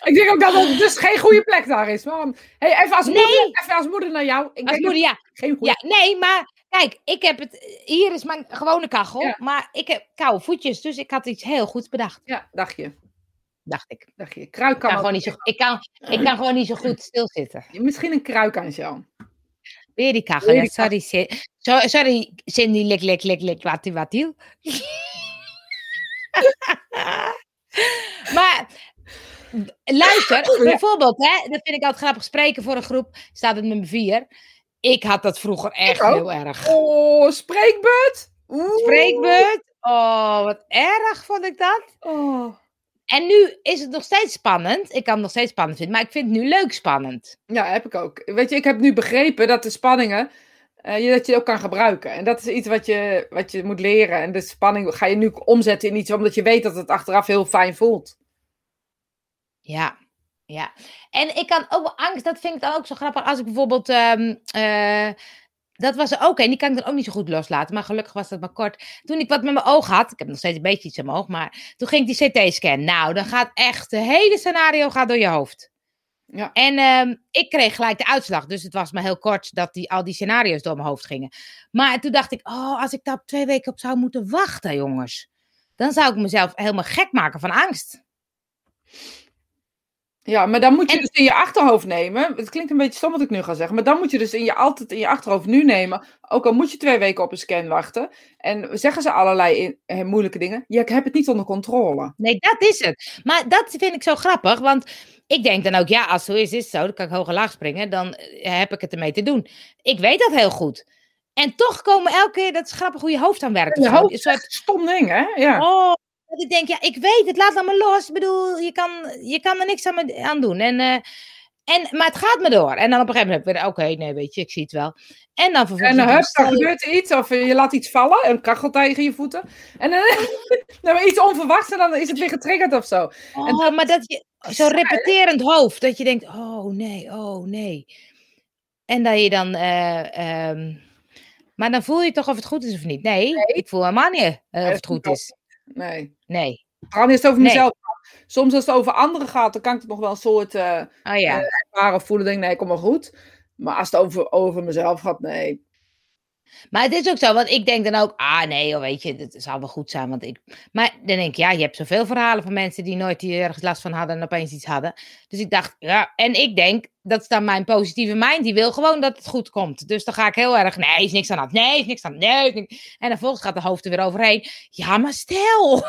Ik denk ook dat het dus geen goede plek daar is. Maar, hey, even, als moeder, even als moeder naar jou. Ik Als moeder, ja. geen goede ja. Nee, maar kijk, ik heb het. Hier is mijn gewone kachel. Ja. Maar ik heb koude voetjes. Dus ik had iets heel goeds bedacht. Ja, dacht je. Dacht ik. Dacht je. Kruik Ik kan, kan, ook- gewoon niet zo, ik, kan, ik kan gewoon niet zo goed stilzitten. Misschien een kruik aan jou. Weer die kachel. Weer Ja, die sorry, zo- sorry, Cindy, lik, lik, lik, lik, watie, watiel. maar luister, bijvoorbeeld, hè, dat vind ik altijd grappig spreken voor een groep. Staat het nummer vier. Ik had dat vroeger echt heel erg. Oh, spreekbeurt. Spreekbeurt. Oh, wat erg vond ik dat. Oh. En nu is het nog steeds spannend. Ik kan het nog steeds spannend vinden, maar ik vind het nu leuk spannend. Ja, heb ik ook. Weet je, ik heb nu begrepen dat de spanningen, je, dat je ook kan gebruiken. En dat is iets wat je, wat je moet leren. En de spanning ga je nu omzetten in iets omdat je weet dat het achteraf heel fijn voelt. Ja, ja. En ik kan ook angst, dat vind ik dan ook zo grappig. Als ik bijvoorbeeld, ehm, eh, dat was er ook een, die kan ik dan ook niet zo goed loslaten. Maar gelukkig was dat maar kort. Toen ik wat met mijn oog had, ik heb nog steeds een beetje iets in mijn oog, maar toen ging ik die CT-scan. Nou, dan gaat echt, het hele scenario gaat door je hoofd. Ja. En ehm, ik kreeg gelijk de uitslag, dus het was maar heel kort dat die, al die scenario's door mijn hoofd gingen. Maar toen dacht ik, oh, als ik daar twee weken op zou moeten wachten, jongens. Dan zou ik mezelf helemaal gek maken van angst. Ja, maar dan moet je En- dus in je achterhoofd nemen. Het klinkt een beetje stom wat ik nu ga zeggen. Maar dan moet je dus in je, altijd in je achterhoofd nu nemen. Ook al moet je twee weken op een scan wachten. En zeggen ze allerlei in, eh, moeilijke dingen. Ja, ik heb het niet onder controle. Nee, dat is het. Maar dat vind ik zo grappig, want ik denk dan ook, ja, als het zo is, is het zo. Dan kan ik hoog en laag springen, dan eh, heb ik het ermee te doen. Ik weet dat heel goed. En toch komen elke keer, dat is grappig hoe je hoofd aan werkt. Je Een is soort, een stom ding, hè? Ja. oh, dat ik denk, ja, ik weet het, laat maar los. Ik bedoel, je kan, je kan er niks aan, aan doen. En, eh, en, maar het gaat me door. En dan op een gegeven moment, weer, oké, nee, weet je, ik zie het wel. En dan vervolgens... En dan, hup, dan je- gebeurt er iets. Of eh, je laat iets vallen. Een kachel tegen je voeten. En dan, dan iets onverwachts. En dan is het weer getriggerd of zo. Oh, maar dat je zo'n repeterend hoofd, dat je denkt, oh nee, oh nee. En dat je dan, eh, ehm, maar dan voel je toch of het goed is of niet? Nee, ik voel helemaal niet eh, of het goed is. Nee. Nee. Vooral als het over Nee. mezelf. Soms als het over anderen gaat, dan kan ik het nog wel een soort eh Oh ja. ervaren of voelen. Denk ik, nee, kom maar goed. Maar als het over, over mezelf gaat, nee. Maar het is ook zo, want ik denk dan ook, ah nee, joh, weet je, het zal wel goed zijn. Want ik... Maar dan denk ik, ja, je hebt zoveel verhalen van mensen die nooit hier ergens last van hadden en opeens iets hadden. Dus ik dacht, ja, en ik denk, dat is dan mijn positieve mind, die wil gewoon dat het goed komt. Dus dan ga ik heel erg, nee, is niks aan het, nee, is niks aan het, nee. is niks- En dan volgens gaat de hoofd er weer overheen. Ja, maar stel.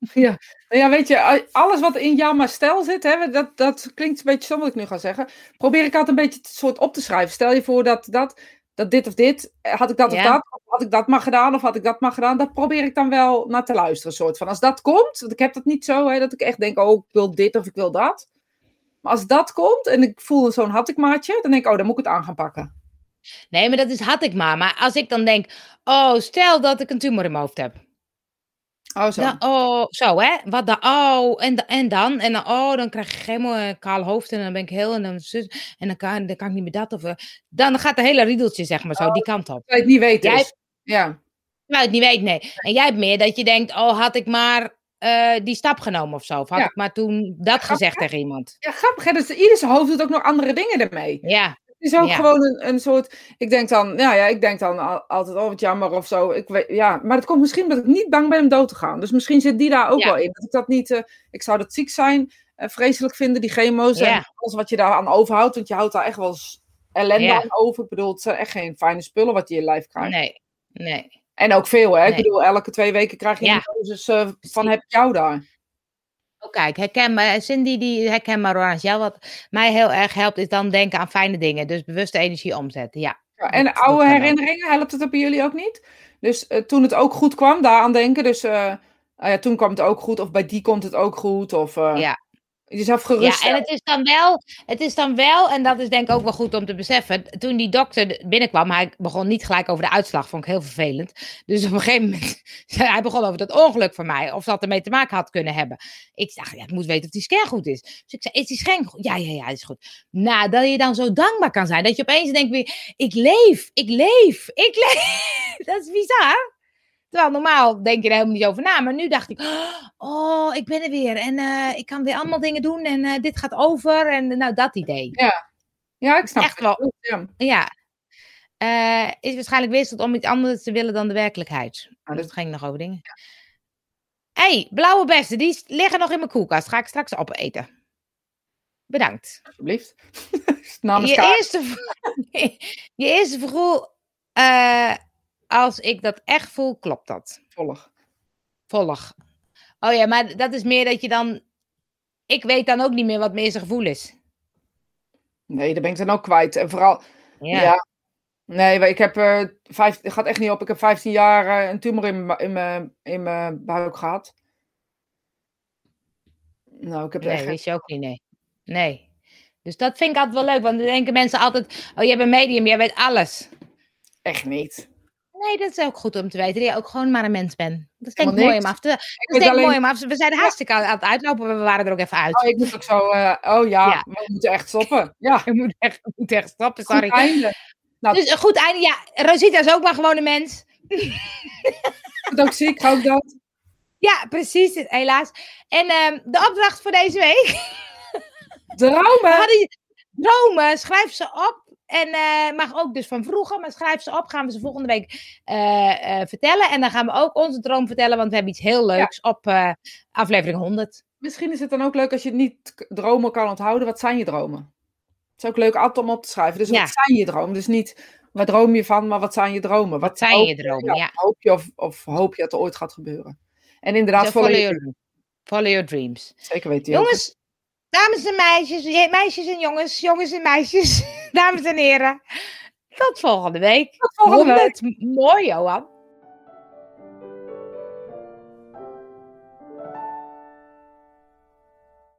Ja. Nou ja, weet je, alles wat in maar stel zit, hè, dat, dat klinkt een beetje stom wat ik nu ga zeggen. Probeer ik altijd een beetje het soort op te schrijven. Stel je voor dat, dat, dat dit of dit, eh, had ik dat of dat, of had ik dat maar gedaan of had ik dat maar gedaan. Dat probeer ik dan wel naar te luisteren, soort van. Als dat komt, want ik heb dat niet zo, hè, dat ik echt denk, oh, ik wil dit of ik wil dat. Maar als dat komt en ik voel zo'n had ik maatje, dan denk ik, oh, dan moet ik het aan gaan pakken. Nee, maar dat is had ik maar. Maar als ik dan denk, oh, stel dat ik een tumor in mijn hoofd heb. Oh, zo. Dan, oh, zo hè? Wat dan? Oh, en, en dan? En dan, oh, dan krijg je helemaal een kaal hoofd en dan ben ik heel en dan, zus- en dan, kan, dan kan ik niet meer dat. Of, eh, dan gaat de hele riedeltje, zeg maar zo, die kant op. Je het niet weet Jij-. Ja. Je het niet weet, nee. En jij hebt meer dat je denkt, oh, had ik maar eh, die stap genomen of zo. Of had Ja. ik maar toen dat gezegd tegen iemand. ja, grappig hè, dus ieder zijn hoofd doet ook nog andere dingen ermee. Ja, is ook Ja. gewoon een, een soort. Ik denk dan, ja, ja, ik denk dan al- altijd, oh wat jammer of zo. Ik weet, ja, maar het komt misschien omdat ik niet bang ben om dood te gaan. Dus misschien zit die daar ook Ja. wel in. Dat ik dat niet, eh, ik zou dat ziek zijn, eh, vreselijk vinden, die chemo's en alles wat je daar aan overhoudt. Want je houdt daar echt wel eens ellende aan over. Ik bedoel, het zijn echt geen fijne spullen wat je in je lijf krijgt. nee, nee. En ook veel, hè. Ik bedoel, elke twee weken krijg je een dosis eh, van heb jou daar. Oh, kijk, herkenbaar, Cindy die herkenbaar orange. Ja, wat mij heel erg helpt is dan denken aan fijne dingen. Dus bewuste energie omzetten, ja. Ja, en oude herinneringen, helpt het op jullie ook niet? Dus eh, toen het ook goed kwam, daaraan denken. Dus eh, ah ja, toen kwam het ook goed, of bij die komt het ook goed. Of eh, Ja. Jezelf Ja, en het is dan wel, het is dan wel, en dat is denk ik ook wel goed om te beseffen. Toen die dokter binnenkwam, hij begon niet gelijk over de uitslag, vond ik heel vervelend. Dus op een gegeven moment, hij begon over dat ongeluk van mij, of dat ermee te maken had kunnen hebben. Ik dacht, ja, ik moet weten of die scan goed is. Dus ik zei, is die scan goed? Ja, ja, ja, is goed. Nou, dat je dan zo dankbaar kan zijn, dat je opeens denkt weer, ik leef, ik leef, ik leef. Dat is bizar. Terwijl normaal denk je er helemaal niet over na. Maar nu dacht ik, oh, ik ben er weer. En eh, ik kan weer allemaal dingen doen. En eh, dit gaat over. En nou, dat idee. Ja, ik snap Echt het. wel. Ja. Ja. Eh, is waarschijnlijk wisselt om iets anders te willen dan de werkelijkheid. dat- Dus het ging nog over dingen. hey, blauwe bessen. Die liggen nog in mijn koelkast. Ga ik straks opeten. Bedankt. Alsjeblieft. Namens Je eerste, je eerste eh, als ik dat echt voel, klopt dat. Volg. Volg. Oh ja, maar dat is meer dat je dan. Ik weet dan ook niet meer wat mijn eerste gevoel is. Nee, daar ben ik dan ook kwijt. En vooral, ja. Nee, maar ik heb, eh vijf, het gaat echt niet op. Ik heb 15 jaar eh, een tumor in mijn, in, mijn, in mijn buik gehad. Nou, ik heb Nee, echt geen- wist je ook niet, nee. Nee. Dus dat vind ik altijd wel leuk, want dan denken mensen altijd: Oh, jij bent medium, jij weet alles. echt niet. Nee, dat is ook goed om te weten, dat je ook gewoon maar een mens bent. Dat is denk ik mooi om af te. Dat Ik denk alleen- mooi om af te. We zijn hartstikke aan het uitlopen, we waren er ook even uit. Oh, ik moet ook zo, eh, oh ja, Ja. we moeten echt stoppen. Ja, Ik moet echt, ik moet echt stoppen, goed sorry. einde. Nou, Dus een goed einde, ja. Rosita is ook maar gewoon een mens. word ook ziek, ook dood. Ja, precies, helaas. En ehm, de opdracht voor deze week. Dromen! Hadden dromen, schrijf ze op. En eh, mag ook dus van vroeger, maar schrijf ze op. Gaan we ze volgende week eh, eh, vertellen. En dan gaan we ook onze droom vertellen, want we hebben iets heel leuks op aflevering 100. Misschien is het dan ook leuk als je niet dromen kan onthouden. Wat zijn je dromen? Het is ook leuk altijd om op te schrijven. Dus Ja. wat zijn je dromen? Dus niet wat droom je van, maar wat zijn je dromen? Wat zijn je dromen, ja. Hoop je of, of hoop je dat er ooit gaat gebeuren? En inderdaad, So follow follow, your- your, follow your dreams. zeker weten. Jongens, dames en meisjes, je- meisjes en jongens, jongens en meisjes, dames en heren. Tot volgende week. Tot volgende week. 100. Mooi, Johan.